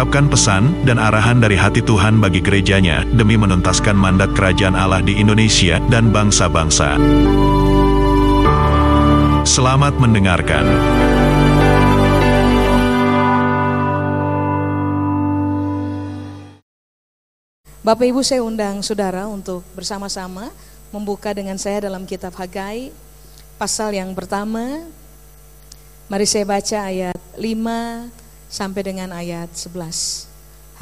mengungkapkan pesan dan arahan dari hati Tuhan bagi gerejanya demi menuntaskan mandat kerajaan Allah di Indonesia dan bangsa-bangsa. Selamat mendengarkan. Bapak Ibu saya undang saudara untuk bersama-sama membuka dengan saya dalam kitab Hagai pasal yang pertama. Mari saya baca ayat 5 sampai dengan ayat 11.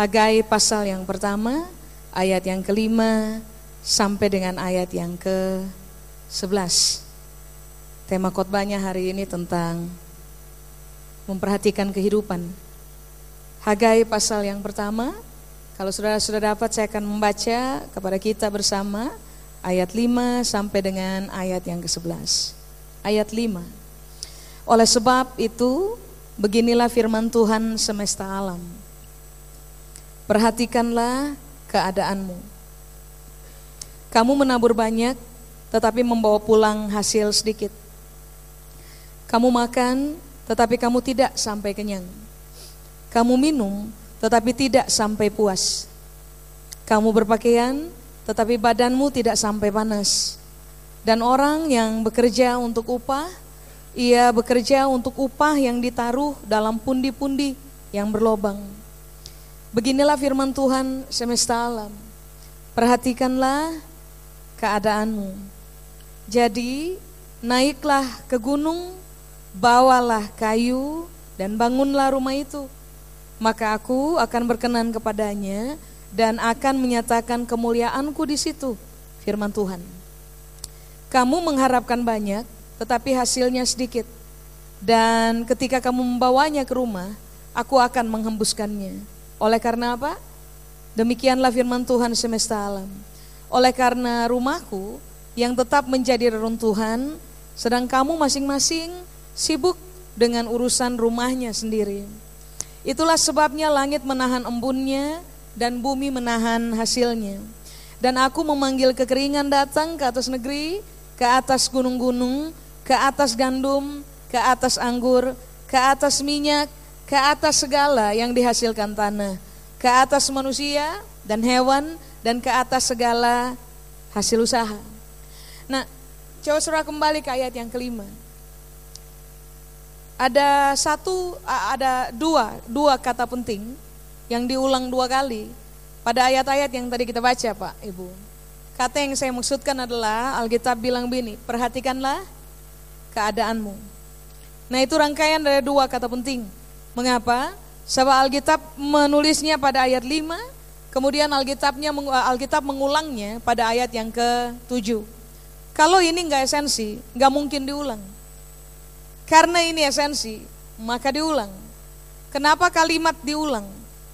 Hagai pasal yang pertama, ayat yang kelima sampai dengan ayat yang ke-11. Tema khotbahnya hari ini tentang memperhatikan kehidupan. Hagai pasal yang pertama, kalau saudara sudah dapat saya akan membaca kepada kita bersama ayat 5 sampai dengan ayat yang ke-11. Ayat 5. Oleh sebab itu, beginilah firman Tuhan semesta alam. Perhatikanlah keadaanmu. Kamu menabur banyak, tetapi membawa pulang hasil sedikit. Kamu makan, tetapi kamu tidak sampai kenyang. Kamu minum, tetapi tidak sampai puas. Kamu berpakaian, tetapi badanmu tidak sampai panas. Dan orang yang bekerja untuk upah, ia bekerja untuk upah yang ditaruh dalam pundi-pundi yang berlobang. Beginilah firman Tuhan semesta alam. Perhatikanlah keadaanmu. Jadi, naiklah ke gunung, bawalah kayu, dan bangunlah rumah itu. Maka aku akan berkenan kepadanya dan akan menyatakan kemuliaanku di situ, firman Tuhan. Kamu mengharapkan banyak, tetapi hasilnya sedikit. Dan ketika kamu membawanya ke rumah, aku akan menghembuskannya. Oleh karena apa? Demikianlah firman Tuhan semesta alam. Oleh karena rumahku yang tetap menjadi reruntuhan, sedang kamu masing-masing sibuk dengan urusan rumahnya sendiri. Itulah sebabnya langit menahan embunnya dan bumi menahan hasilnya. Dan aku memanggil kekeringan datang ke atas negeri, ke atas gunung-gunung, ke atas gandum, ke atas anggur, ke atas minyak, ke atas segala yang dihasilkan tanah, ke atas manusia dan hewan, dan ke atas segala hasil usaha. Nah, coba surah kembali ke ayat yang kelima. Ada satu, ada dua, dua kata penting yang diulang dua kali pada ayat-ayat yang tadi kita baca Pak Ibu. Kata yang saya maksudkan adalah Alkitab bilang begini, perhatikanlah keadaanmu. Nah itu rangkaian dari dua kata penting. Mengapa? Sebab Alkitab menulisnya pada ayat 5, kemudian Alkitabnya Alkitab mengulangnya pada ayat yang ke-7. Kalau ini nggak esensi, nggak mungkin diulang. Karena ini esensi, maka diulang. Kenapa kalimat diulang?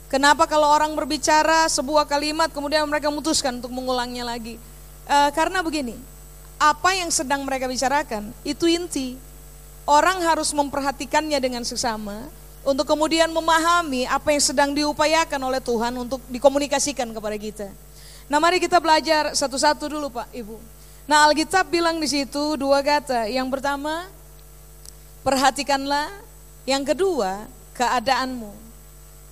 Kenapa kalau orang berbicara sebuah kalimat kemudian mereka memutuskan untuk mengulangnya lagi? E, karena begini, apa yang sedang mereka bicarakan itu inti. Orang harus memperhatikannya dengan sesama untuk kemudian memahami apa yang sedang diupayakan oleh Tuhan untuk dikomunikasikan kepada kita. Nah, mari kita belajar satu-satu dulu, Pak, Ibu. Nah, Alkitab bilang di situ dua kata. Yang pertama, perhatikanlah. Yang kedua, keadaanmu.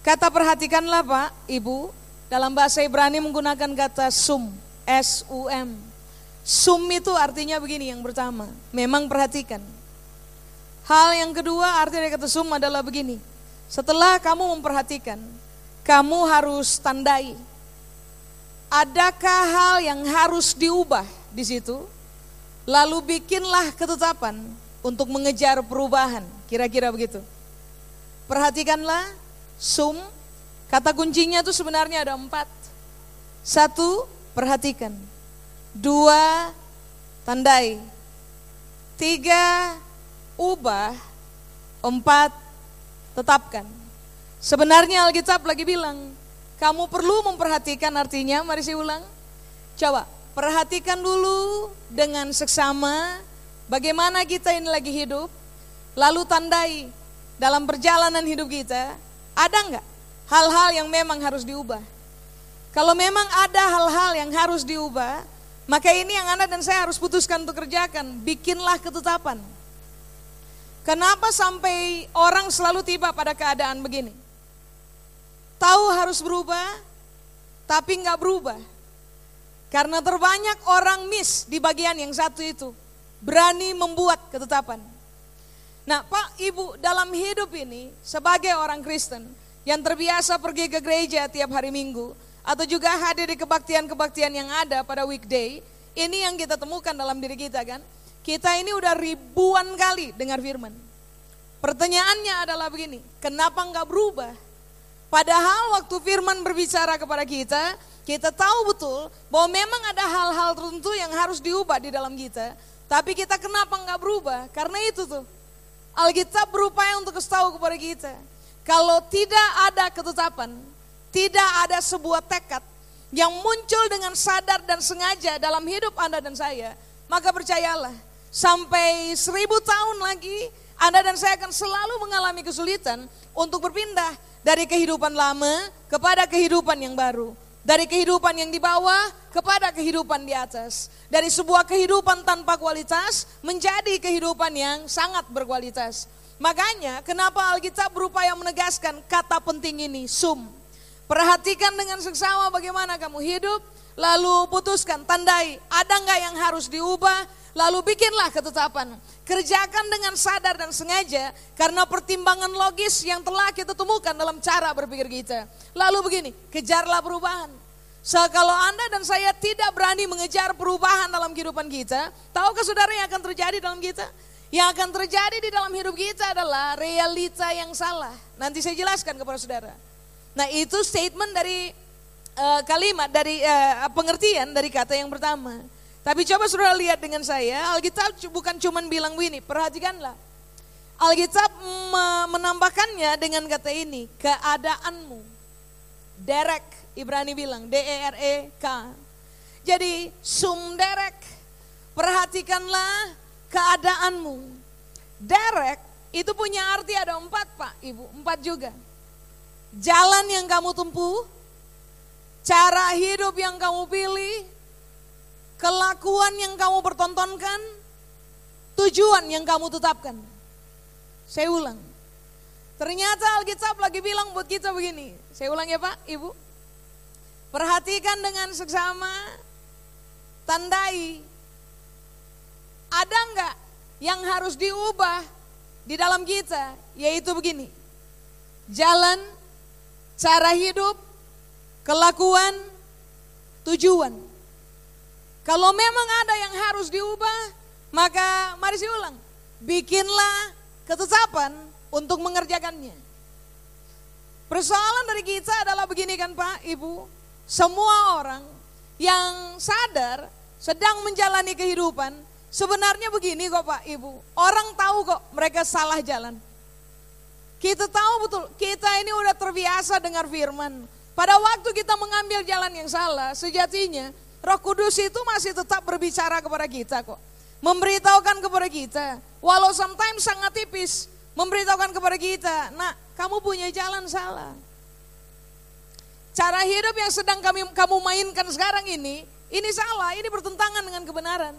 Kata perhatikanlah, Pak, Ibu, dalam bahasa Ibrani menggunakan kata sum, S-U-M. Sum itu artinya begini yang pertama, memang perhatikan. Hal yang kedua arti dari kata sum adalah begini. Setelah kamu memperhatikan, kamu harus tandai. Adakah hal yang harus diubah di situ? Lalu bikinlah ketetapan untuk mengejar perubahan. Kira-kira begitu. Perhatikanlah, sum, kata kuncinya itu sebenarnya ada empat. Satu, perhatikan. Dua, tandai. Tiga, ubah. Empat, tetapkan. Sebenarnya Alkitab lagi bilang, kamu perlu memperhatikan artinya, mari saya ulang. Coba, perhatikan dulu dengan seksama bagaimana kita ini lagi hidup, lalu tandai dalam perjalanan hidup kita, ada nggak hal-hal yang memang harus diubah? Kalau memang ada hal-hal yang harus diubah, maka ini yang Anda dan saya harus putuskan untuk kerjakan, bikinlah ketetapan. Kenapa sampai orang selalu tiba pada keadaan begini? Tahu harus berubah, tapi nggak berubah. Karena terbanyak orang miss di bagian yang satu itu. Berani membuat ketetapan. Nah Pak Ibu dalam hidup ini sebagai orang Kristen yang terbiasa pergi ke gereja tiap hari minggu. Atau juga hadir di kebaktian-kebaktian yang ada pada weekday. Ini yang kita temukan dalam diri kita kan. Kita ini udah ribuan kali dengar firman. Pertanyaannya adalah begini, kenapa nggak berubah? Padahal waktu firman berbicara kepada kita, kita tahu betul bahwa memang ada hal-hal tertentu yang harus diubah di dalam kita. Tapi kita kenapa nggak berubah? Karena itu tuh. Alkitab berupaya untuk kasih tahu kepada kita. Kalau tidak ada ketetapan, tidak ada sebuah tekad yang muncul dengan sadar dan sengaja dalam hidup Anda dan saya, maka percayalah, sampai seribu tahun lagi Anda dan saya akan selalu mengalami kesulitan untuk berpindah dari kehidupan lama kepada kehidupan yang baru. Dari kehidupan yang di bawah kepada kehidupan di atas. Dari sebuah kehidupan tanpa kualitas menjadi kehidupan yang sangat berkualitas. Makanya kenapa Alkitab berupaya menegaskan kata penting ini, sum. Perhatikan dengan seksama bagaimana kamu hidup, lalu putuskan, tandai, ada nggak yang harus diubah, lalu bikinlah ketetapan. Kerjakan dengan sadar dan sengaja karena pertimbangan logis yang telah kita temukan dalam cara berpikir kita. Lalu begini, kejarlah perubahan. So, kalau Anda dan saya tidak berani mengejar perubahan dalam kehidupan kita, tahukah saudara yang akan terjadi dalam kita? Yang akan terjadi di dalam hidup kita adalah realita yang salah. Nanti saya jelaskan kepada saudara. Nah itu statement dari uh, kalimat, dari uh, pengertian dari kata yang pertama. Tapi coba saudara lihat dengan saya, Alkitab bukan cuma bilang begini, perhatikanlah. Alkitab menambahkannya dengan kata ini, keadaanmu. Derek, Ibrani bilang, D-E-R-E-K. Jadi sum derek, perhatikanlah keadaanmu. Derek itu punya arti ada empat pak, ibu, empat juga. Jalan yang kamu tempuh, cara hidup yang kamu pilih, kelakuan yang kamu pertontonkan, tujuan yang kamu tetapkan. Saya ulang. Ternyata Alkitab lagi bilang buat kita begini. Saya ulang ya Pak, Ibu. Perhatikan dengan seksama, tandai. Ada enggak yang harus diubah di dalam kita? Yaitu begini. Jalan, cara hidup, kelakuan, tujuan. Kalau memang ada yang harus diubah, maka mari saya ulang. Bikinlah ketetapan untuk mengerjakannya. Persoalan dari kita adalah begini kan Pak, Ibu. Semua orang yang sadar sedang menjalani kehidupan, sebenarnya begini kok Pak, Ibu. Orang tahu kok mereka salah jalan. Kita tahu betul, kita ini udah terbiasa dengar firman. Pada waktu kita mengambil jalan yang salah, sejatinya Roh Kudus itu masih tetap berbicara kepada kita kok. Memberitahukan kepada kita. Walau sometimes sangat tipis. Memberitahukan kepada kita. Nah kamu punya jalan salah. Cara hidup yang sedang kami, kamu mainkan sekarang ini. Ini salah, ini bertentangan dengan kebenaran.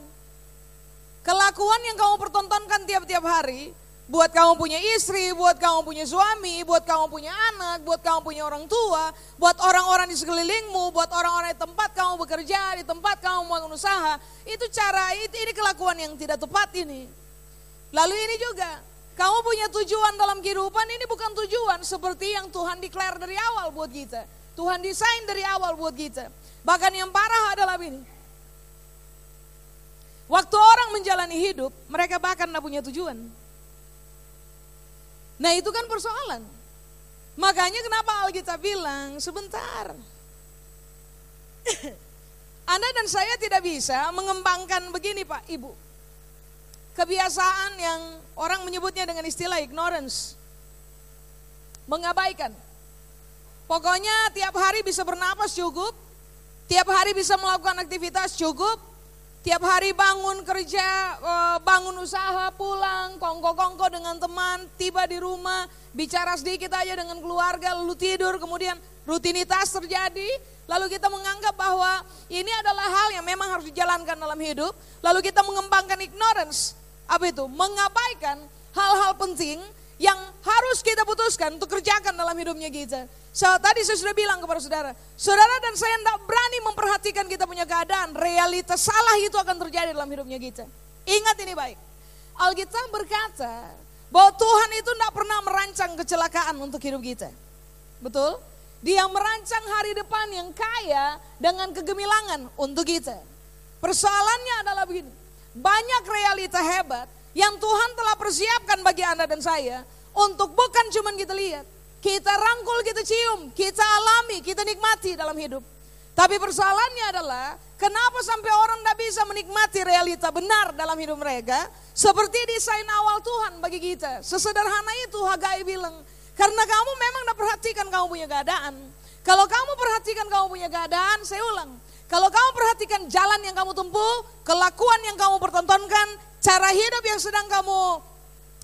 Kelakuan yang kamu pertontonkan tiap-tiap hari Buat kamu punya istri, buat kamu punya suami, buat kamu punya anak, buat kamu punya orang tua, buat orang-orang di sekelilingmu, buat orang-orang di tempat kamu bekerja, di tempat kamu mau usaha. Itu cara, itu, ini kelakuan yang tidak tepat ini. Lalu ini juga, kamu punya tujuan dalam kehidupan, ini bukan tujuan seperti yang Tuhan declare dari awal buat kita. Tuhan desain dari awal buat kita. Bahkan yang parah adalah ini. Waktu orang menjalani hidup, mereka bahkan tidak punya tujuan. Nah itu kan persoalan. Makanya kenapa Alkitab bilang sebentar. Anda dan saya tidak bisa mengembangkan begini Pak Ibu. Kebiasaan yang orang menyebutnya dengan istilah ignorance. Mengabaikan. Pokoknya tiap hari bisa bernapas cukup. Tiap hari bisa melakukan aktivitas cukup. Tiap hari bangun kerja, eh, bangun usaha, pulang, kongko-kongko dengan teman, tiba di rumah, bicara sedikit aja dengan keluarga, lalu tidur, kemudian rutinitas terjadi, lalu kita menganggap bahwa ini adalah hal yang memang harus dijalankan dalam hidup, lalu kita mengembangkan ignorance, apa itu? Mengabaikan hal-hal penting yang harus kita putuskan untuk kerjakan dalam hidupnya kita. So, tadi saya sudah bilang kepada saudara, saudara dan saya tidak berani memperhatikan kita punya keadaan, realitas salah itu akan terjadi dalam hidupnya kita. Ingat ini baik, Alkitab berkata bahwa Tuhan itu tidak pernah merancang kecelakaan untuk hidup kita. Betul? Dia merancang hari depan yang kaya dengan kegemilangan untuk kita. Persoalannya adalah begini, banyak realita hebat yang Tuhan telah persiapkan bagi Anda dan saya untuk bukan cuma kita lihat, kita rangkul, kita cium, kita alami, kita nikmati dalam hidup. Tapi persoalannya adalah kenapa sampai orang tidak bisa menikmati realita benar dalam hidup mereka seperti desain awal Tuhan bagi kita. Sesederhana itu Hagai bilang, karena kamu memang tidak perhatikan kamu punya keadaan. Kalau kamu perhatikan kamu punya keadaan, saya ulang. Kalau kamu perhatikan jalan yang kamu tempuh, kelakuan yang kamu pertontonkan, cara hidup yang sedang kamu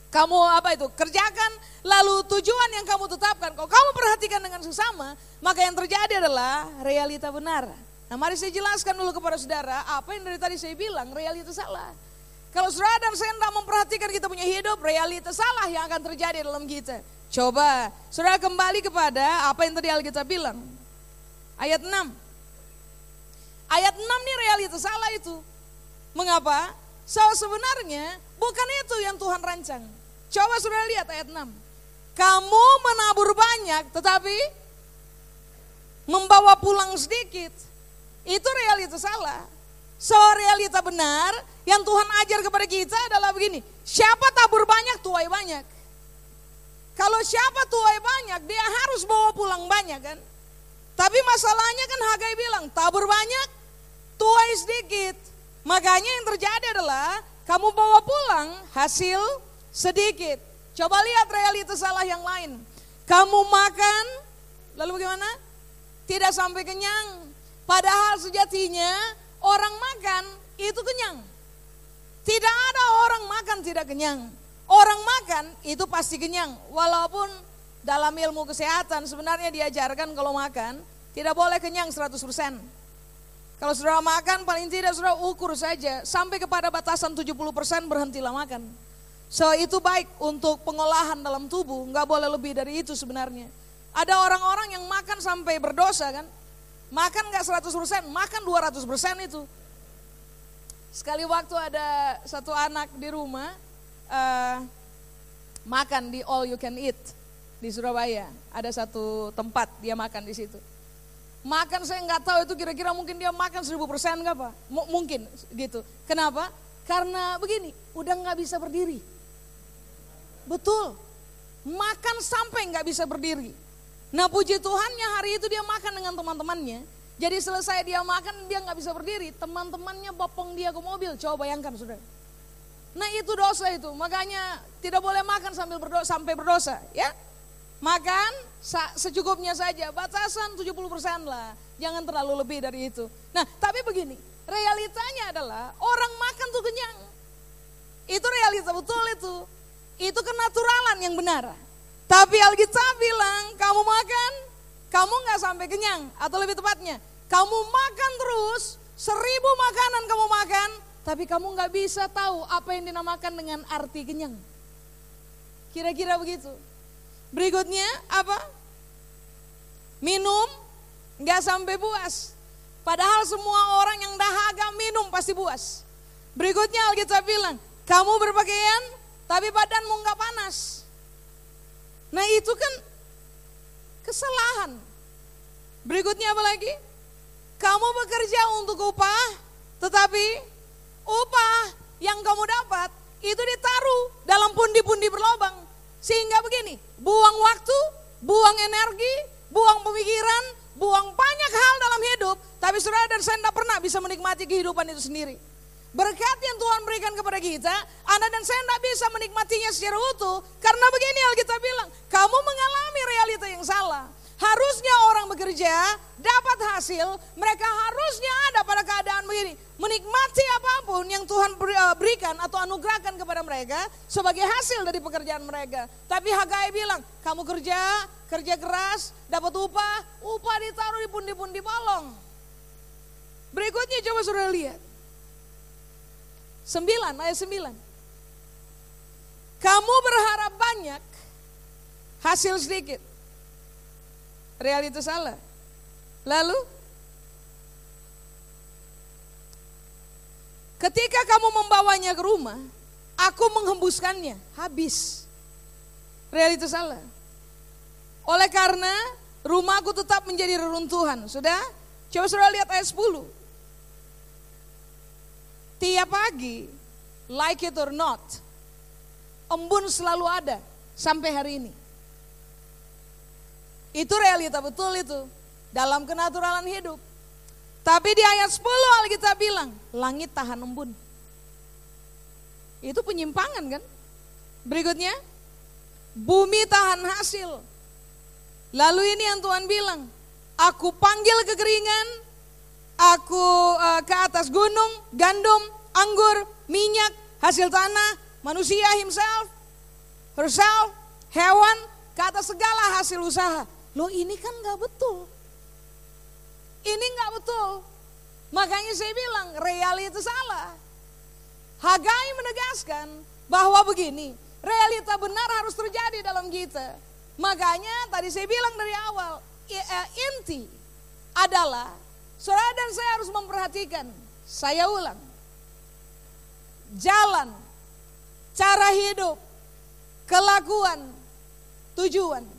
kamu apa itu kerjakan, lalu tujuan yang kamu tetapkan, kalau kamu perhatikan dengan sesama, maka yang terjadi adalah realita benar. Nah mari saya jelaskan dulu kepada saudara, apa yang dari tadi saya bilang, realita salah. Kalau saudara dan saya tidak memperhatikan kita punya hidup, realita salah yang akan terjadi dalam kita. Coba, saudara kembali kepada apa yang tadi Alkitab bilang. Ayat 6. Ayat 6 ini realita salah itu. Mengapa? So sebenarnya bukan itu yang Tuhan rancang. Coba saudara lihat ayat 6. Kamu menabur banyak tetapi membawa pulang sedikit. Itu realita salah. So realita benar yang Tuhan ajar kepada kita adalah begini. Siapa tabur banyak tuai banyak. Kalau siapa tuai banyak dia harus bawa pulang banyak kan. Tapi masalahnya kan Hagai bilang tabur banyak tuai sedikit. Makanya yang terjadi adalah kamu bawa pulang hasil sedikit. Coba lihat realitas salah yang lain. Kamu makan, lalu bagaimana? Tidak sampai kenyang. Padahal sejatinya orang makan itu kenyang. Tidak ada orang makan tidak kenyang. Orang makan itu pasti kenyang. Walaupun dalam ilmu kesehatan sebenarnya diajarkan kalau makan tidak boleh kenyang 100%. Kalau saudara makan paling tidak saudara ukur saja sampai kepada batasan 70% berhentilah makan. So itu baik untuk pengolahan dalam tubuh, nggak boleh lebih dari itu sebenarnya. Ada orang-orang yang makan sampai berdosa kan, makan nggak 100%, makan 200% itu. Sekali waktu ada satu anak di rumah, uh, makan di all you can eat di Surabaya. Ada satu tempat dia makan di situ. Makan saya nggak tahu itu kira-kira mungkin dia makan 1000% nggak pak? M mungkin gitu. Kenapa? Karena begini, udah nggak bisa berdiri. Betul. Makan sampai nggak bisa berdiri. Nah puji Tuhannya hari itu dia makan dengan teman-temannya. Jadi selesai dia makan dia nggak bisa berdiri. Teman-temannya bopong dia ke mobil. Coba bayangkan sudah. Nah itu dosa itu. Makanya tidak boleh makan sambil berdosa, sampai berdosa. Ya, Makan secukupnya saja. Batasan 70% lah. Jangan terlalu lebih dari itu. Nah tapi begini. Realitanya adalah orang makan tuh kenyang. Itu realita betul itu. Itu kenaturalan yang benar. Tapi Alkitab bilang kamu makan, kamu nggak sampai kenyang. Atau lebih tepatnya, kamu makan terus, seribu makanan kamu makan, tapi kamu nggak bisa tahu apa yang dinamakan dengan arti kenyang. Kira-kira begitu. Berikutnya apa? Minum nggak sampai puas. Padahal semua orang yang dahaga minum pasti puas. Berikutnya Alkitab bilang, kamu berpakaian tapi badanmu nggak panas. Nah itu kan kesalahan. Berikutnya apa lagi? Kamu bekerja untuk upah, tetapi upah yang kamu dapat itu ditaruh dalam pundi-pundi berlobang. Sehingga begini, buang waktu, buang energi, buang pemikiran, buang banyak hal dalam hidup, tapi saudara dan saya tidak pernah bisa menikmati kehidupan itu sendiri. Berkat yang Tuhan berikan kepada kita, Anda dan saya tidak bisa menikmatinya secara utuh. Karena begini Alkitab bilang, kamu mengalami realita yang salah. Harusnya orang bekerja dapat hasil, mereka harusnya ada pada keadaan begini. Menikmati apa pun yang Tuhan eh, berikan atau anugerahkan kepada mereka sebagai hasil dari pekerjaan mereka. Tapi Hagai bilang, kamu kerja, kerja keras, dapat upah, upah ditaruh di pundi-pundi bolong. Berikutnya coba sudah lihat. Sembilan, ayat sembilan. Kamu berharap banyak, hasil sedikit. Realitas salah. Lalu, ketika kamu membawanya ke rumah, aku menghembuskannya, habis. Realitas salah. Oleh karena rumahku tetap menjadi reruntuhan. Sudah? Coba sudah lihat ayat 10. Tiap pagi, like it or not, embun selalu ada sampai hari ini. Itu realita betul itu dalam kenaturalan hidup. Tapi di ayat 10 Alkitab bilang, langit tahan embun. Itu penyimpangan kan? Berikutnya, bumi tahan hasil. Lalu ini yang Tuhan bilang, aku panggil kekeringan, aku uh, ke atas gunung, gandum, anggur, minyak, hasil tanah, manusia himself, herself, hewan, ke atas segala hasil usaha. Loh ini kan gak betul. Ini gak betul. Makanya saya bilang realita salah. Hagai menegaskan bahwa begini, realita benar harus terjadi dalam kita. Makanya tadi saya bilang dari awal, eh, inti adalah saudara dan saya harus memperhatikan. Saya ulang, jalan, cara hidup, kelakuan, tujuan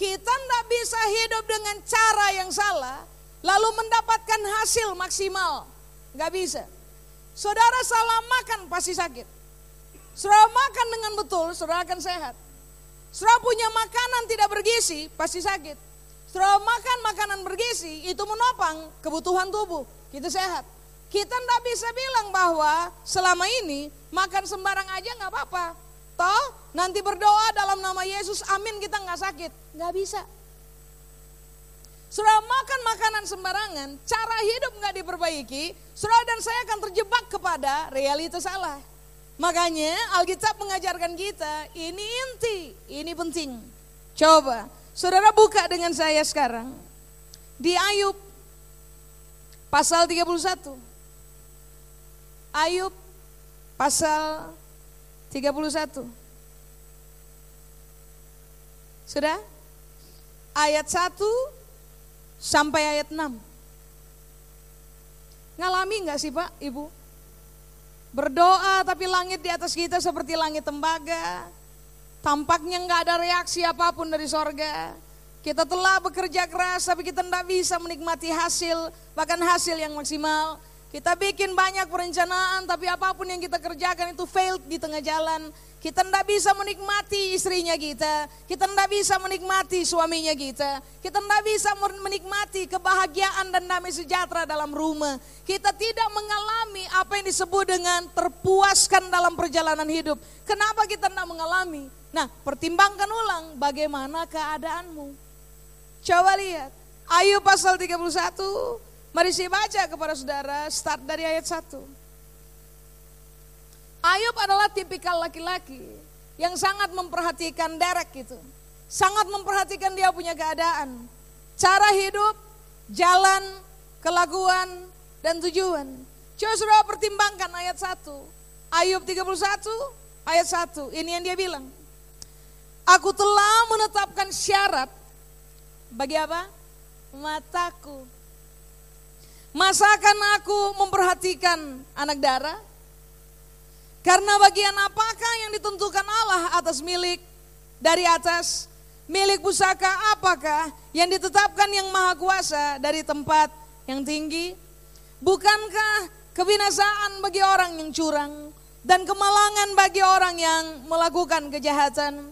kita tidak bisa hidup dengan cara yang salah, lalu mendapatkan hasil maksimal. Gak bisa. Saudara salah makan pasti sakit. Saudara makan dengan betul, saudara akan sehat. Saudara punya makanan tidak bergizi, pasti sakit. Saudara makan makanan bergizi, itu menopang kebutuhan tubuh, kita sehat. Kita tidak bisa bilang bahwa selama ini makan sembarang aja nggak apa-apa. Toh nanti berdoa dalam nama Yesus, amin kita nggak sakit. Nggak bisa. Surah makan makanan sembarangan, cara hidup nggak diperbaiki, surah dan saya akan terjebak kepada realitas salah. Makanya Alkitab mengajarkan kita, ini inti, ini penting. Coba, saudara buka dengan saya sekarang. Di Ayub, pasal 31. Ayub, pasal 31. Sudah? Ayat 1 sampai ayat 6. Ngalami nggak sih Pak, Ibu? Berdoa tapi langit di atas kita seperti langit tembaga. Tampaknya nggak ada reaksi apa pun dari sorga. Kita telah bekerja keras tapi kita tidak bisa menikmati hasil, bahkan hasil yang maksimal. Kita bikin banyak perencanaan tapi apa pun yang kita kerjakan itu failed di tengah jalan. Kita tidak bisa menikmati istrinya kita. Kita tidak bisa menikmati suaminya kita. Kita tidak bisa menikmati kebahagiaan dan damai sejahtera dalam rumah. Kita tidak mengalami apa yang disebut dengan terpuaskan dalam perjalanan hidup. Kenapa kita tidak mengalami? Nah pertimbangkan ulang bagaimana keadaanmu. Coba lihat. Ayub pasal 31 Mari saya baca kepada saudara, start dari ayat 1. Ayub adalah tipikal laki-laki yang sangat memperhatikan derek gitu. Sangat memperhatikan dia punya keadaan. Cara hidup, jalan, kelakuan, dan tujuan. Coba saudara pertimbangkan ayat 1. Ayub 31 ayat 1. Ini yang dia bilang. Aku telah menetapkan syarat bagi apa? Mataku Masakan aku memperhatikan anak darah? Karena bagian apakah yang ditentukan Allah atas milik dari atas? Milik pusaka apakah yang ditetapkan yang maha kuasa dari tempat yang tinggi? Bukankah kebinasaan bagi orang yang curang dan kemalangan bagi orang yang melakukan kejahatan?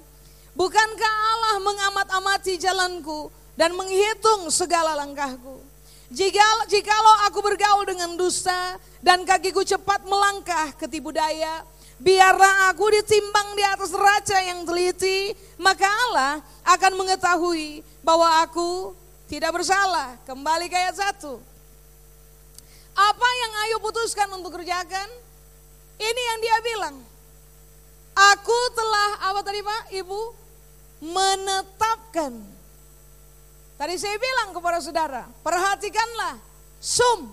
Bukankah Allah mengamat-amati jalanku dan menghitung segala langkahku? Jika jikalau aku bergaul dengan dusta dan kakiku cepat melangkah ke tipu daya, biarlah aku ditimbang di atas raja yang teliti, maka Allah akan mengetahui bahwa aku tidak bersalah. Kembali ke ayat 1. Apa yang Ayub putuskan untuk kerjakan? Ini yang dia bilang. Aku telah, apa tadi Pak, Ibu? Menetapkan. Tadi saya bilang kepada saudara, perhatikanlah, sum,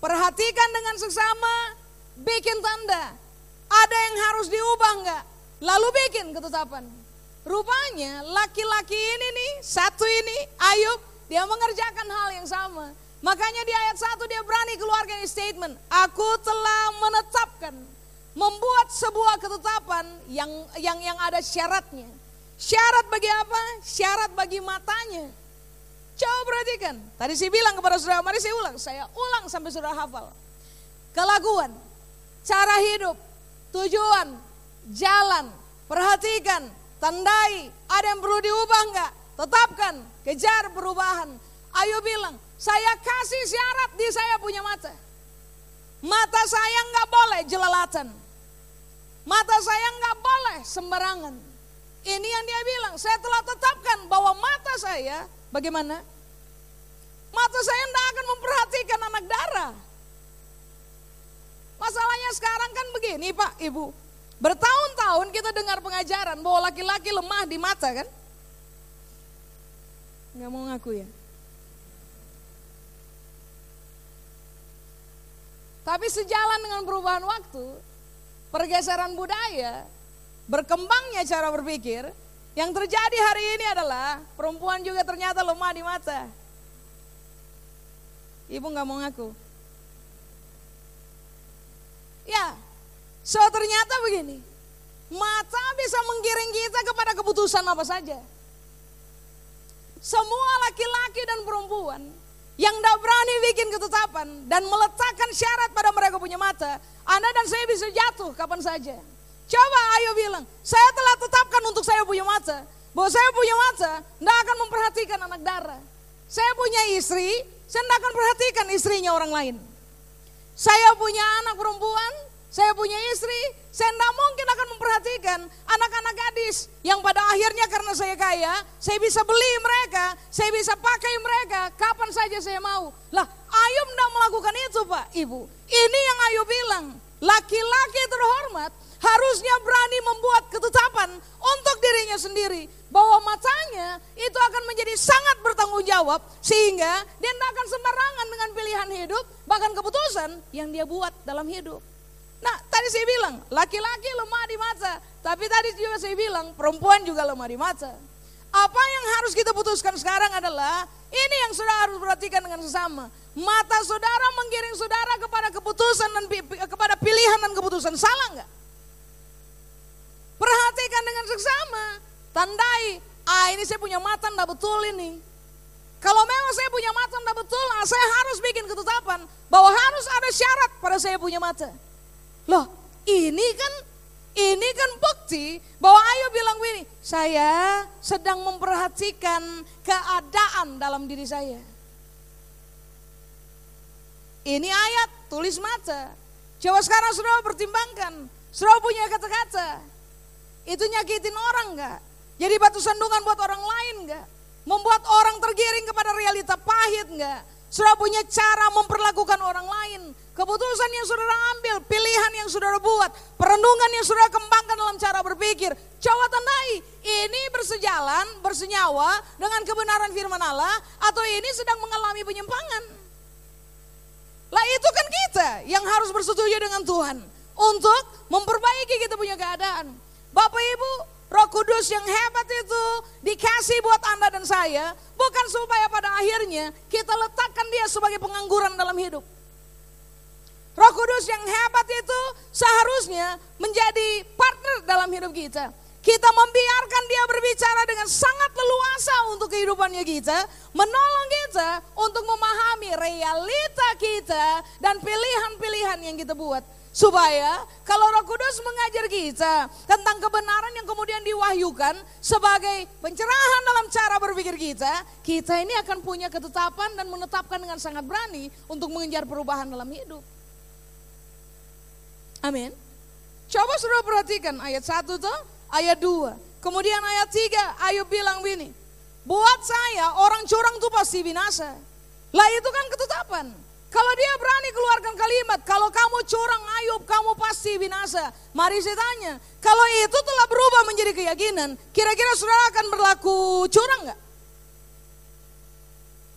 perhatikan dengan seksama, bikin tanda. Ada yang harus diubah enggak? Lalu bikin ketetapan. Rupanya laki-laki ini nih, satu ini, Ayub, dia mengerjakan hal yang sama. Makanya di ayat 1 dia berani keluarkan statement, aku telah menetapkan, membuat sebuah ketetapan yang yang yang ada syaratnya. Syarat bagi apa? Syarat bagi matanya. Coba perhatikan. Tadi saya bilang kepada saudara, mari saya ulang. Saya ulang sampai saudara hafal. Kelakuan, cara hidup, tujuan, jalan, perhatikan, tandai. Ada yang perlu diubah enggak? Tetapkan, kejar perubahan. Ayo bilang, saya kasih syarat di saya punya mata. Mata saya nggak boleh jelalatan. Mata saya nggak boleh sembarangan. Ini yang dia bilang, saya telah tetapkan bahwa mata saya bagaimana? Mata saya tidak akan memperhatikan anak darah. Masalahnya sekarang kan begini Pak, Ibu. Bertahun-tahun kita dengar pengajaran bahwa laki-laki lemah di mata kan? Nggak mau ngaku ya? Tapi sejalan dengan perubahan waktu, pergeseran budaya, berkembangnya cara berpikir, yang terjadi hari ini adalah perempuan juga ternyata lemah di mata. Ibu nggak mau ngaku. Ya, so ternyata begini, mata bisa menggiring kita kepada keputusan apa saja. Semua laki-laki dan perempuan yang tidak berani bikin ketetapan dan meletakkan syarat pada mereka punya mata, Anda dan saya bisa jatuh kapan saja. Coba ayo bilang, saya telah tetapkan untuk saya punya mata, bahwa saya punya mata tidak akan memperhatikan anak darah. Saya punya istri, saya tidak akan perhatikan istrinya orang lain. Saya punya anak perempuan, saya punya istri, saya tidak mungkin akan memperhatikan anak-anak gadis yang pada akhirnya karena saya kaya, saya bisa beli mereka, saya bisa pakai mereka kapan saja saya mau. Lah, Ayub tidak melakukan itu Pak, Ibu. Ini yang Ayub bilang, laki-laki terhormat harusnya berani membuat ketetapan untuk dirinya sendiri bahwa matanya itu akan menjadi sangat bertanggung jawab sehingga dia tidak akan sembarangan dengan pilihan hidup bahkan keputusan yang dia buat dalam hidup. Nah, tadi saya bilang, laki-laki lemah di mata. Tapi tadi juga saya bilang, perempuan juga lemah di mata. Apa yang harus kita putuskan sekarang adalah, ini yang saudara harus perhatikan dengan sesama. Mata saudara menggiring saudara kepada keputusan dan kepada pilihan dan keputusan. Salah nggak? Perhatikan dengan seksama. Tandai, ah ini saya punya mata enggak betul ini. Kalau memang saya punya mata enggak betul, ah, saya harus bikin ketetapan bahwa harus ada syarat pada saya punya mata. Loh, ini kan ini kan bukti bahwa Ayo bilang begini, saya sedang memperhatikan keadaan dalam diri saya. Ini ayat tulis mata. Coba sekarang sudah pertimbangkan, sudah punya kata-kata. Itu nyakitin orang enggak? Jadi batu sandungan buat orang lain enggak? Membuat orang tergiring kepada realita pahit enggak? Sudah punya cara memperlakukan orang lain. Keputusan yang saudara ambil, pilihan yang saudara buat, perenungan yang saudara kembangkan dalam cara berpikir. Coba tandai, ini bersejalan, bersenyawa dengan kebenaran firman Allah, atau ini sedang mengalami penyimpangan. Lah itu kan kita yang harus bersetuju dengan Tuhan untuk memperbaiki kita punya keadaan. Bapak Ibu, Roh Kudus yang hebat itu dikasih buat Anda dan saya, bukan supaya pada akhirnya kita letakkan dia sebagai pengangguran dalam hidup. Roh Kudus yang hebat itu seharusnya menjadi partner dalam hidup kita. Kita membiarkan dia berbicara dengan sangat leluasa untuk kehidupannya kita, menolong kita untuk memahami realita kita dan pilihan-pilihan yang kita buat. Supaya kalau Roh Kudus mengajar kita tentang kebenaran yang kemudian diwahyukan sebagai pencerahan dalam cara berpikir kita, kita ini akan punya ketetapan dan menetapkan dengan sangat berani untuk mengejar perubahan dalam hidup. Amin. Coba sudah perhatikan ayat 1 tuh, ayat 2. Kemudian ayat 3 Ayub bilang begini, buat saya orang curang tuh pasti binasa. Lah itu kan ketetapan. Kalau dia berani keluarkan kalimat, kalau kamu curang Ayub, kamu pasti binasa. Mari saya tanya, kalau itu telah berubah menjadi keyakinan, kira-kira saudara akan berlaku curang nggak?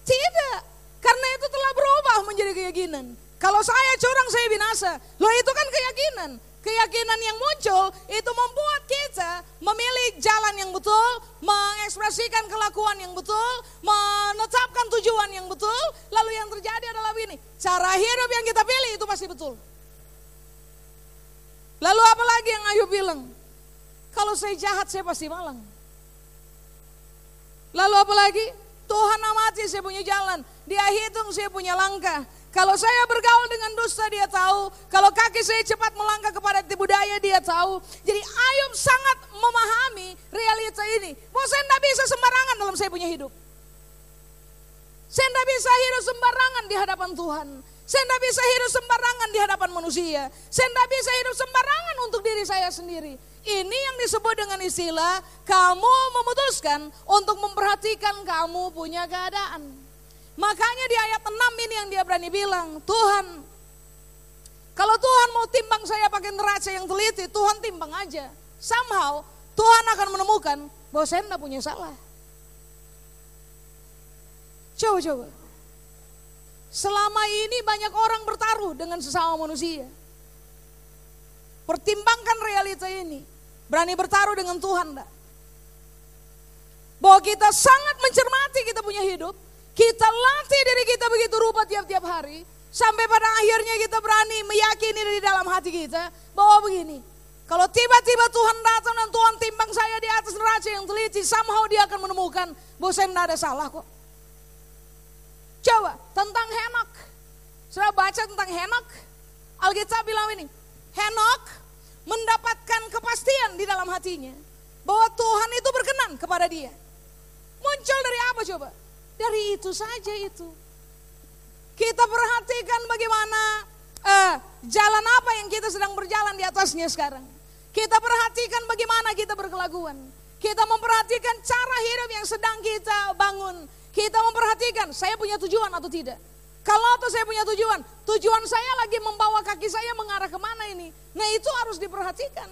Tidak, karena itu telah berubah menjadi keyakinan. Kalau saya curang, saya binasa. Loh itu kan keyakinan. Keyakinan yang muncul itu membuat kita memilih jalan yang betul, mengekspresikan kelakuan yang betul, menetapkan tujuan yang betul. Lalu yang terjadi adalah ini, cara hidup yang kita pilih itu pasti betul. Lalu apa lagi yang Ayub bilang? Kalau saya jahat saya pasti malang. Lalu apa lagi? Tuhan amati saya punya jalan, dia hitung saya punya langkah. Kalau saya bergaul dengan dusta dia tahu. Kalau kaki saya cepat melangkah kepada tipu daya dia tahu. Jadi Ayub sangat memahami realita ini. Bahwa saya tidak bisa sembarangan dalam saya punya hidup. Saya tidak bisa hidup sembarangan di hadapan Tuhan. Saya tidak bisa hidup sembarangan di hadapan manusia. Saya tidak bisa hidup sembarangan untuk diri saya sendiri. Ini yang disebut dengan istilah kamu memutuskan untuk memperhatikan kamu punya keadaan. Makanya di ayat 6 ini yang dia berani bilang, Tuhan, kalau Tuhan mau timbang saya pakai neraca yang teliti, Tuhan timbang aja. Somehow Tuhan akan menemukan bahwa saya tidak punya salah. Coba-coba. Selama ini banyak orang bertaruh dengan sesama manusia. Pertimbangkan realita ini. Berani bertaruh dengan Tuhan enggak? Bahwa kita sangat mencermati kita punya hidup. Kita latih diri kita begitu rupa tiap-tiap hari. Sampai pada akhirnya kita berani meyakini di dalam hati kita. Bahwa begini. Kalau tiba-tiba Tuhan datang dan Tuhan timbang saya di atas neraca yang teliti. Somehow dia akan menemukan bahwa saya tidak ada salah kok. Coba tentang Henok. Sudah baca tentang Henok? Alkitab bilang ini. Henok mendapatkan kepastian di dalam hatinya. Bahwa Tuhan itu berkenan kepada dia. Muncul dari apa coba? Dari itu saja itu. Kita perhatikan bagaimana uh, jalan apa yang kita sedang berjalan di atasnya sekarang. Kita perhatikan bagaimana kita berkelakuan. Kita memperhatikan cara hidup yang sedang kita bangun. Kita memperhatikan saya punya tujuan atau tidak. Kalau atau saya punya tujuan, tujuan saya lagi membawa kaki saya mengarah ke mana ini. Nah itu harus diperhatikan.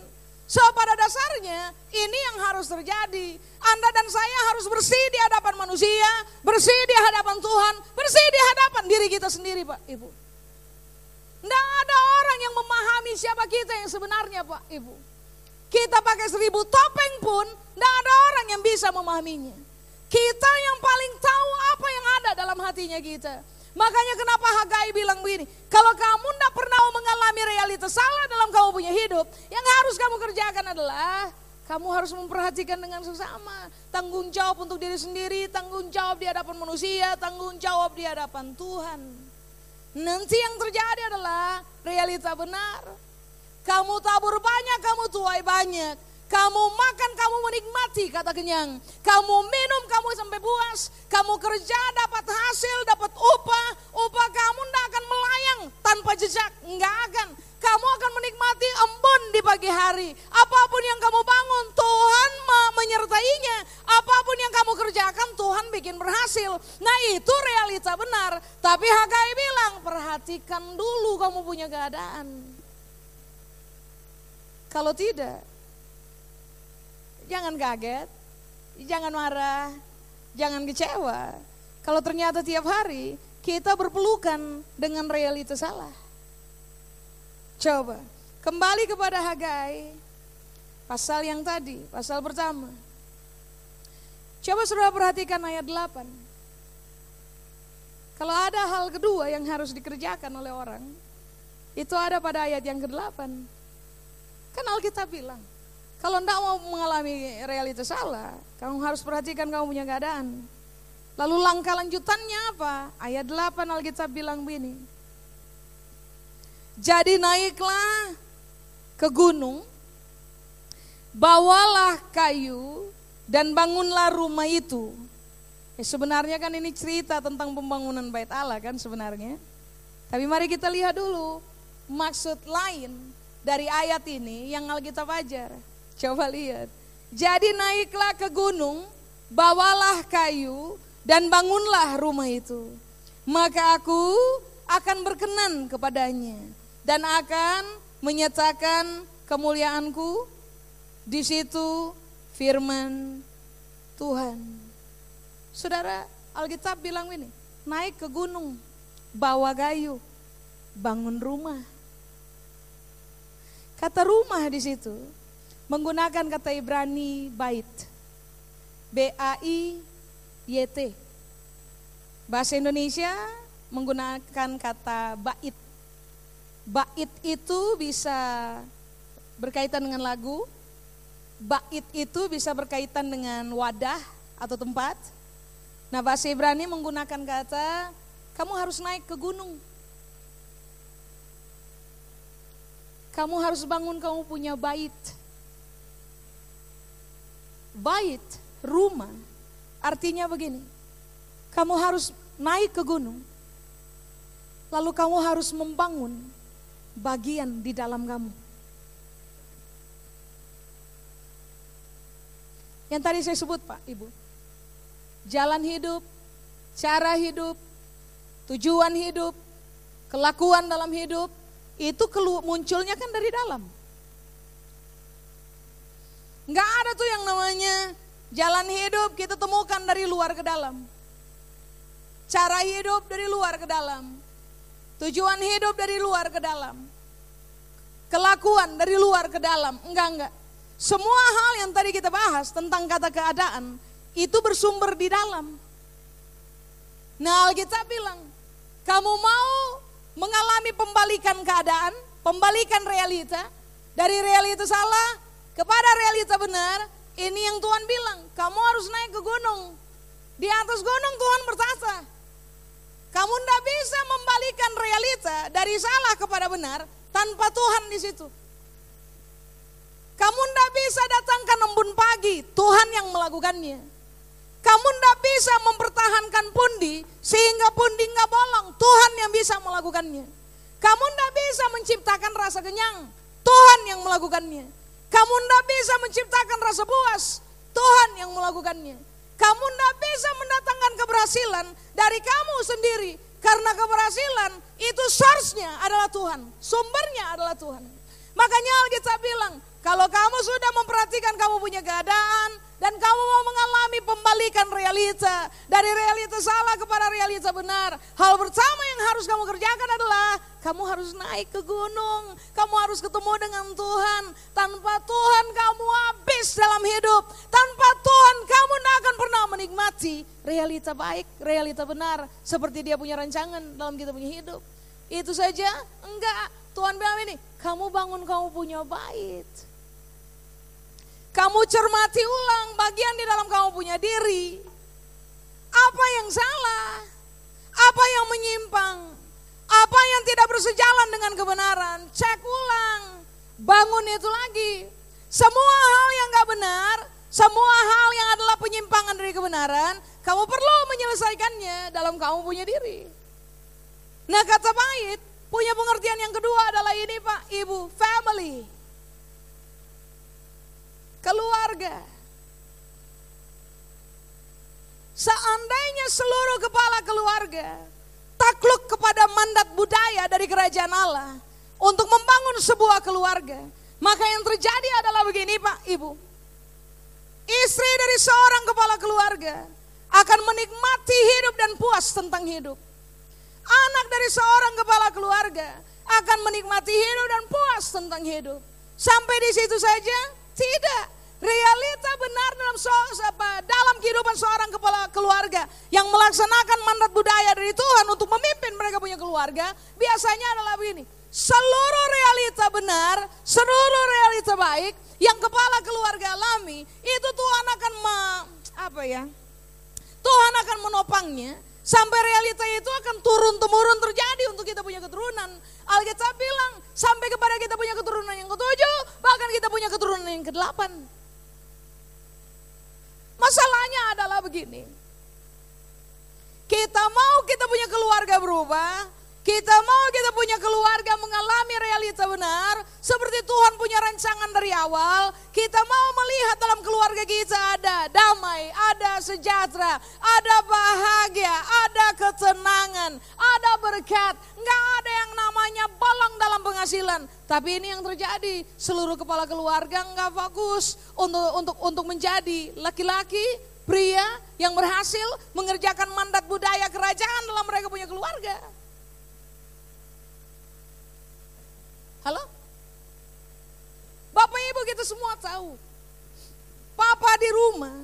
So pada dasarnya ini yang harus terjadi. Anda dan saya harus bersih di hadapan manusia, bersih di hadapan Tuhan, bersih di hadapan diri kita sendiri Pak Ibu. Tidak ada orang yang memahami siapa kita yang sebenarnya Pak Ibu. Kita pakai seribu topeng pun, tidak ada orang yang bisa memahaminya. Kita yang paling tahu apa yang ada dalam hatinya kita. Makanya kenapa Hagai bilang begini, kalau kamu tidak pernah mengalami realitas salah dalam kamu punya hidup, yang harus kamu kerjakan adalah kamu harus memperhatikan dengan sesama. Tanggung jawab untuk diri sendiri, tanggung jawab di hadapan manusia, tanggung jawab di hadapan Tuhan. Nanti yang terjadi adalah realita benar. Kamu tabur banyak, kamu tuai banyak. Kamu makan, kamu menikmati kata kenyang. Kamu minum, kamu sampai puas. Kamu kerja, dapat hasil, dapat upah. Upah kamu tidak akan melayang tanpa jejak. Enggak akan. Kamu akan menikmati embun di pagi hari. Apa pun yang kamu bangun, Tuhan menyertainya. Apa pun yang kamu kerjakan, Tuhan bikin berhasil. Nah itu realita benar. Tapi Hagai bilang, perhatikan dulu kamu punya keadaan. Kalau tidak, jangan kaget, jangan marah, jangan kecewa. Kalau ternyata tiap hari kita berpelukan dengan realitas salah. Coba kembali kepada Hagai, pasal yang tadi, pasal pertama. Coba saudara perhatikan ayat 8. Kalau ada hal kedua yang harus dikerjakan oleh orang, itu ada pada ayat yang ke-8. Kan Alkitab bilang, kalau tidak mau mengalami realitas salah, kamu harus perhatikan kamu punya keadaan. Lalu langkah lanjutannya apa? Ayat 8 Alkitab bilang begini. Jadi naiklah ke gunung, bawalah kayu dan bangunlah rumah itu. Eh, sebenarnya kan ini cerita tentang pembangunan bait Allah kan sebenarnya. Tapi mari kita lihat dulu maksud lain dari ayat ini yang Alkitab ajar. Coba lihat. Jadi naiklah ke gunung, bawalah kayu, dan bangunlah rumah itu. Maka aku akan berkenan kepadanya dan akan menyatakan kemuliaanku di situ firman Tuhan. Saudara, Alkitab bilang ini, naik ke gunung, bawa kayu, bangun rumah. Kata rumah di situ menggunakan kata Ibrani bait. B A I Y T. Bahasa Indonesia menggunakan kata bait. Bait itu bisa berkaitan dengan lagu, bait itu bisa berkaitan dengan wadah atau tempat. Nah bahasa Ibrani menggunakan kata, kamu harus naik ke gunung. Kamu harus bangun kamu punya bait. Bait, rumah, artinya begini. Kamu harus naik ke gunung, lalu kamu harus membangun bagian di dalam kamu. Yang tadi saya sebut Pak, Ibu. Jalan hidup, cara hidup, tujuan hidup, kelakuan dalam hidup, itu munculnya kan dari dalam. Enggak ada tuh yang namanya jalan hidup kita temukan dari luar ke dalam. Cara hidup dari luar ke dalam. Tujuan hidup dari luar ke dalam. Kelakuan dari luar ke dalam. Enggak, enggak. Semua hal yang tadi kita bahas tentang kata keadaan itu bersumber di dalam. Nah Alkitab bilang, kamu mau mengalami pembalikan keadaan, pembalikan realita, dari realita salah kepada realita benar, ini yang Tuhan bilang, kamu harus naik ke gunung. Di atas gunung Tuhan bertata. Kamu tidak bisa membalikan realita dari salah kepada benar tanpa Tuhan di situ. Kamu tidak bisa datangkan embun pagi, Tuhan yang melakukannya. Kamu tidak bisa mempertahankan pundi sehingga pundi nggak bolong, Tuhan yang bisa melakukannya. Kamu tidak bisa menciptakan rasa kenyang, Tuhan yang melakukannya. Kamu tidak bisa menciptakan rasa puas, Tuhan yang melakukannya. Kamu tidak bisa mendatangkan keberhasilan dari kamu sendiri, karena keberhasilan itu source-nya adalah Tuhan, sumbernya adalah Tuhan. Makanya Alkitab bilang, kalau kamu sudah memperhatikan kamu punya keadaan dan kamu mau mengalami pembalikan realita dari realita salah kepada realita benar, hal pertama yang harus kamu kerjakan adalah kamu harus naik ke gunung, kamu harus ketemu dengan Tuhan. Tanpa Tuhan kamu habis dalam hidup. Tanpa Tuhan kamu tidak akan pernah menikmati realita baik, realita benar seperti dia punya rancangan dalam kita punya hidup. Itu saja? Enggak. Tuhan bilang ini, kamu bangun kamu punya bait. Kamu cermati ulang bagian di dalam kamu punya diri. Apa yang salah? Apa yang menyimpang? Apa yang tidak bersejalan dengan kebenaran? Cek ulang. Bangun itu lagi. Semua hal yang gak benar, semua hal yang adalah penyimpangan dari kebenaran, kamu perlu menyelesaikannya dalam kamu punya diri. Nah kata bait, punya pengertian yang kedua adalah ini Pak, Ibu, family keluarga. Seandainya seluruh kepala keluarga takluk kepada mandat budaya dari kerajaan Allah untuk membangun sebuah keluarga, maka yang terjadi adalah begini Pak, Ibu. Istri dari seorang kepala keluarga akan menikmati hidup dan puas tentang hidup. Anak dari seorang kepala keluarga akan menikmati hidup dan puas tentang hidup. Sampai di situ saja? Tidak. Realita benar dalam so, apa, dalam kehidupan seorang kepala keluarga yang melaksanakan mandat budaya dari Tuhan untuk memimpin mereka punya keluarga, biasanya adalah begini. Seluruh realita benar, seluruh realita baik yang kepala keluarga alami, itu Tuhan akan apa ya? Tuhan akan menopangnya sampai realita itu akan turun temurun terjadi untuk kita punya keturunan. Alkitab bilang sampai kepada kita punya keturunan yang ketujuh, bahkan kita punya keturunan yang kedelapan. Masalahnya adalah begini. Kita mau kita punya keluarga berubah, Kita mau kita punya keluarga mengalami realita benar, seperti Tuhan punya rancangan dari awal. Kita mau melihat dalam keluarga kita ada damai, ada sejahtera, ada bahagia, ada ketenangan, ada berkat. Enggak ada yang namanya bolong dalam penghasilan. Tapi ini yang terjadi, seluruh kepala keluarga enggak fokus untuk untuk untuk menjadi laki-laki pria yang berhasil mengerjakan mandat budaya kerajaan dalam mereka punya keluarga. Halo? Bapak Ibu kita semua tahu. Papa di rumah.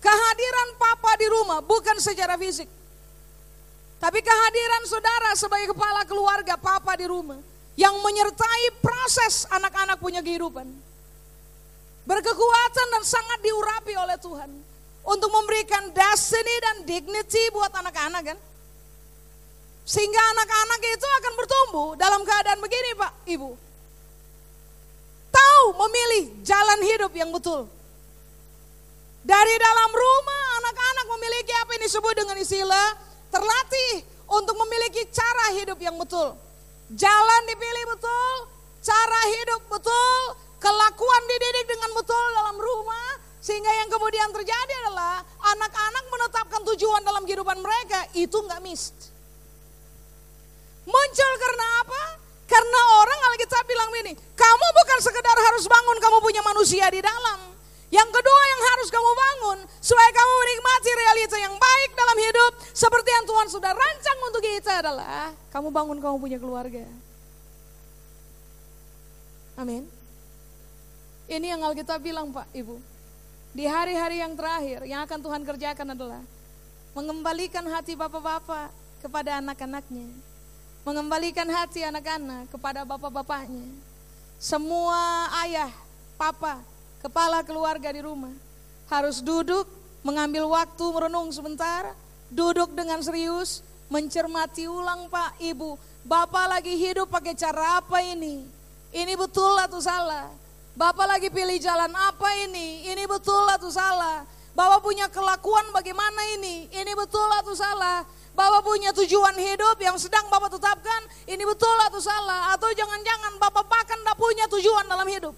Kehadiran papa di rumah bukan secara fisik. Tapi kehadiran saudara sebagai kepala keluarga papa di rumah yang menyertai proses anak-anak punya kehidupan. Berkekuatan dan sangat diurapi oleh Tuhan untuk memberikan destiny dan dignity buat anak-anak kan. Sehingga anak-anak itu akan bertumbuh dalam keadaan begini Pak, Ibu. Tahu memilih jalan hidup yang betul. Dari dalam rumah anak-anak memiliki apa yang disebut dengan istilah terlatih untuk memiliki cara hidup yang betul. Jalan dipilih betul, cara hidup betul, kelakuan dididik dengan betul dalam rumah. Sehingga yang kemudian terjadi adalah anak-anak menetapkan tujuan dalam kehidupan mereka, itu nggak missed. Muncul karena apa? Karena orang Alkitab bilang ini, kamu bukan sekedar harus bangun, kamu punya manusia di dalam. Yang kedua yang harus kamu bangun, supaya kamu menikmati realita yang baik dalam hidup, seperti yang Tuhan sudah rancang untuk kita adalah, kamu bangun, kamu punya keluarga. Amin. Ini yang Alkitab bilang Pak, Ibu. Di hari-hari yang terakhir, yang akan Tuhan kerjakan adalah, mengembalikan hati bapak-bapak kepada anak-anaknya mengembalikan hati anak-anak kepada bapak-bapaknya. Semua ayah, papa, kepala keluarga di rumah harus duduk, mengambil waktu merenung sebentar, duduk dengan serius, mencermati ulang Pak, Ibu, Bapak lagi hidup pakai cara apa ini? Ini betul atau salah? Bapak lagi pilih jalan apa ini? Ini betul atau salah? Bapak punya kelakuan bagaimana ini? Ini betul atau salah? Bapak punya tujuan hidup yang sedang Bapak tetapkan, ini betul atau salah? Atau jangan-jangan Bapak bahkan tidak punya tujuan dalam hidup.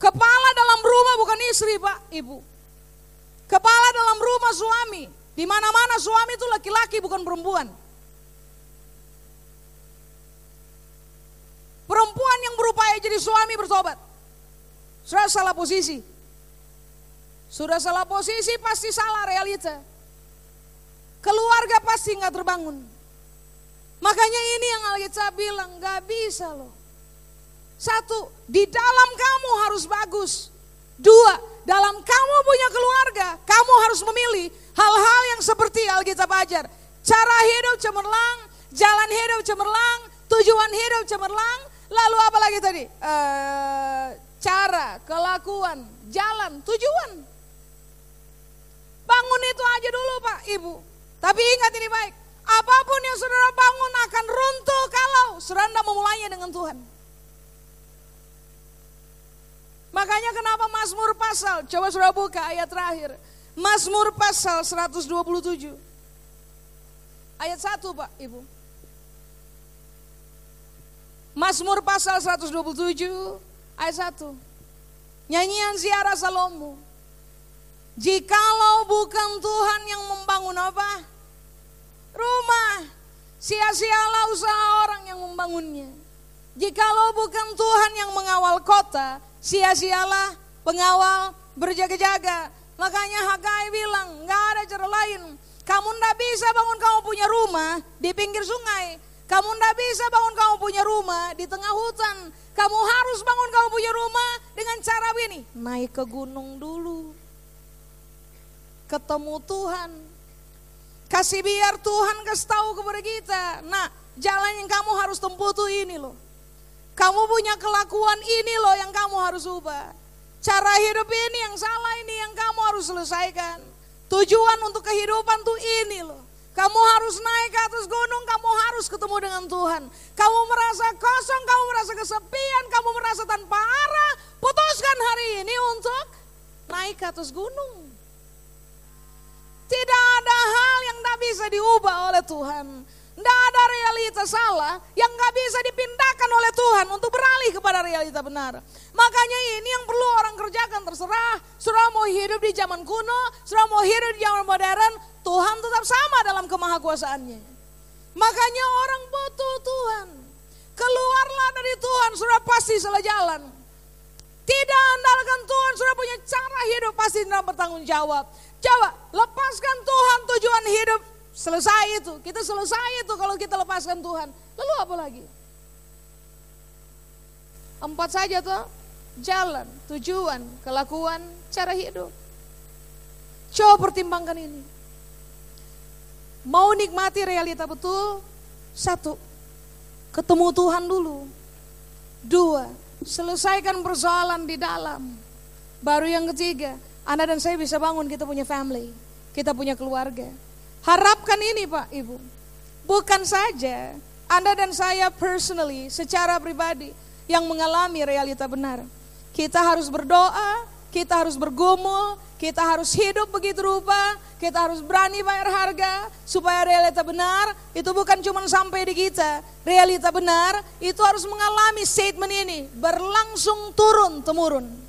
Kepala dalam rumah bukan istri Pak, Ibu. Kepala dalam rumah suami. Di mana-mana suami itu laki-laki bukan perempuan. Perempuan yang berupaya jadi suami bertobat. Sudah salah posisi. Sudah salah posisi pasti salah realita. Keluarga pasti nggak terbangun. Makanya ini yang Alkitab bilang nggak bisa loh. Satu, di dalam kamu harus bagus. Dua, dalam kamu punya keluarga, kamu harus memilih hal-hal yang seperti Alkitab ajar. Cara hidup cemerlang, jalan hidup cemerlang, tujuan hidup cemerlang, lalu apa lagi tadi? E, cara, kelakuan, jalan, tujuan. Bangun itu aja dulu Pak Ibu. Tapi ingat ini baik. Apa pun yang saudara bangun akan runtuh kalau saudara tidak memulainya dengan Tuhan. Makanya kenapa Mazmur pasal, coba saudara buka ayat terakhir. Mazmur pasal 127. Ayat 1 Pak Ibu. Mazmur pasal 127 ayat 1. Nyanyian ziarah Salomo. Jikalau bukan Tuhan yang membangun apa? Rumah. Sia-sialah usaha orang yang membangunnya. Jikalau bukan Tuhan yang mengawal kota, sia-sialah pengawal berjaga-jaga. Makanya Hagai bilang, nggak ada cara lain. Kamu ndak bisa bangun kamu punya rumah di pinggir sungai. Kamu ndak bisa bangun kamu punya rumah di tengah hutan. Kamu harus bangun kamu punya rumah dengan cara ini. Naik ke gunung dulu ketemu Tuhan. Kasih biar Tuhan kasih tahu kepada kita. Nah, jalan yang kamu harus tempuh tuh ini loh. Kamu punya kelakuan ini loh yang kamu harus ubah. Cara hidup ini yang salah ini yang kamu harus selesaikan. Tujuan untuk kehidupan tuh ini loh. Kamu harus naik ke atas gunung, kamu harus ketemu dengan Tuhan. Kamu merasa kosong, kamu merasa kesepian, kamu merasa tanpa arah. Putuskan hari ini untuk naik ke atas gunung. Tidak ada hal yang tidak bisa diubah oleh Tuhan. Tidak ada realita salah yang nggak bisa dipindahkan oleh Tuhan untuk beralih kepada realita benar. Makanya ini yang perlu orang kerjakan terserah. Surah mau hidup di zaman kuno, surah mau hidup di zaman modern, Tuhan tetap sama dalam kemahakuasaannya. Makanya orang butuh Tuhan. Keluarlah dari Tuhan, sudah pasti salah jalan. Tidak andalkan Tuhan, sudah punya cara hidup pasti tidak bertanggung jawab. Coba lepaskan Tuhan tujuan hidup, selesai itu. Kita selesai itu kalau kita lepaskan Tuhan. Lalu apa lagi? Empat saja tuh, jalan, tujuan, kelakuan, cara hidup. Coba pertimbangkan ini. Mau nikmati realita betul, satu, ketemu Tuhan dulu. Dua, selesaikan persoalan di dalam. Baru yang ketiga, Anda dan saya bisa bangun kita punya family, kita punya keluarga. Harapkan ini Pak Ibu. Bukan saja Anda dan saya personally secara pribadi yang mengalami realita benar. Kita harus berdoa, kita harus bergumul, kita harus hidup begitu rupa, kita harus berani bayar harga supaya realita benar itu bukan cuma sampai di kita. Realita benar itu harus mengalami statement ini berlangsung turun temurun.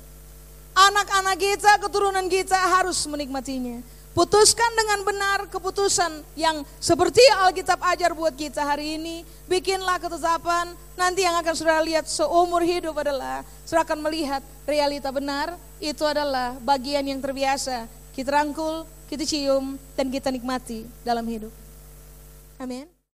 Anak-anak kita, keturunan kita harus menikmatinya. Putuskan dengan benar keputusan yang seperti Alkitab ajar buat kita hari ini. Bikinlah ketetapan, nanti yang akan saudara lihat seumur hidup adalah saudara akan melihat realita benar. Itu adalah bagian yang terbiasa. Kita rangkul, kita cium, dan kita nikmati dalam hidup. Amin.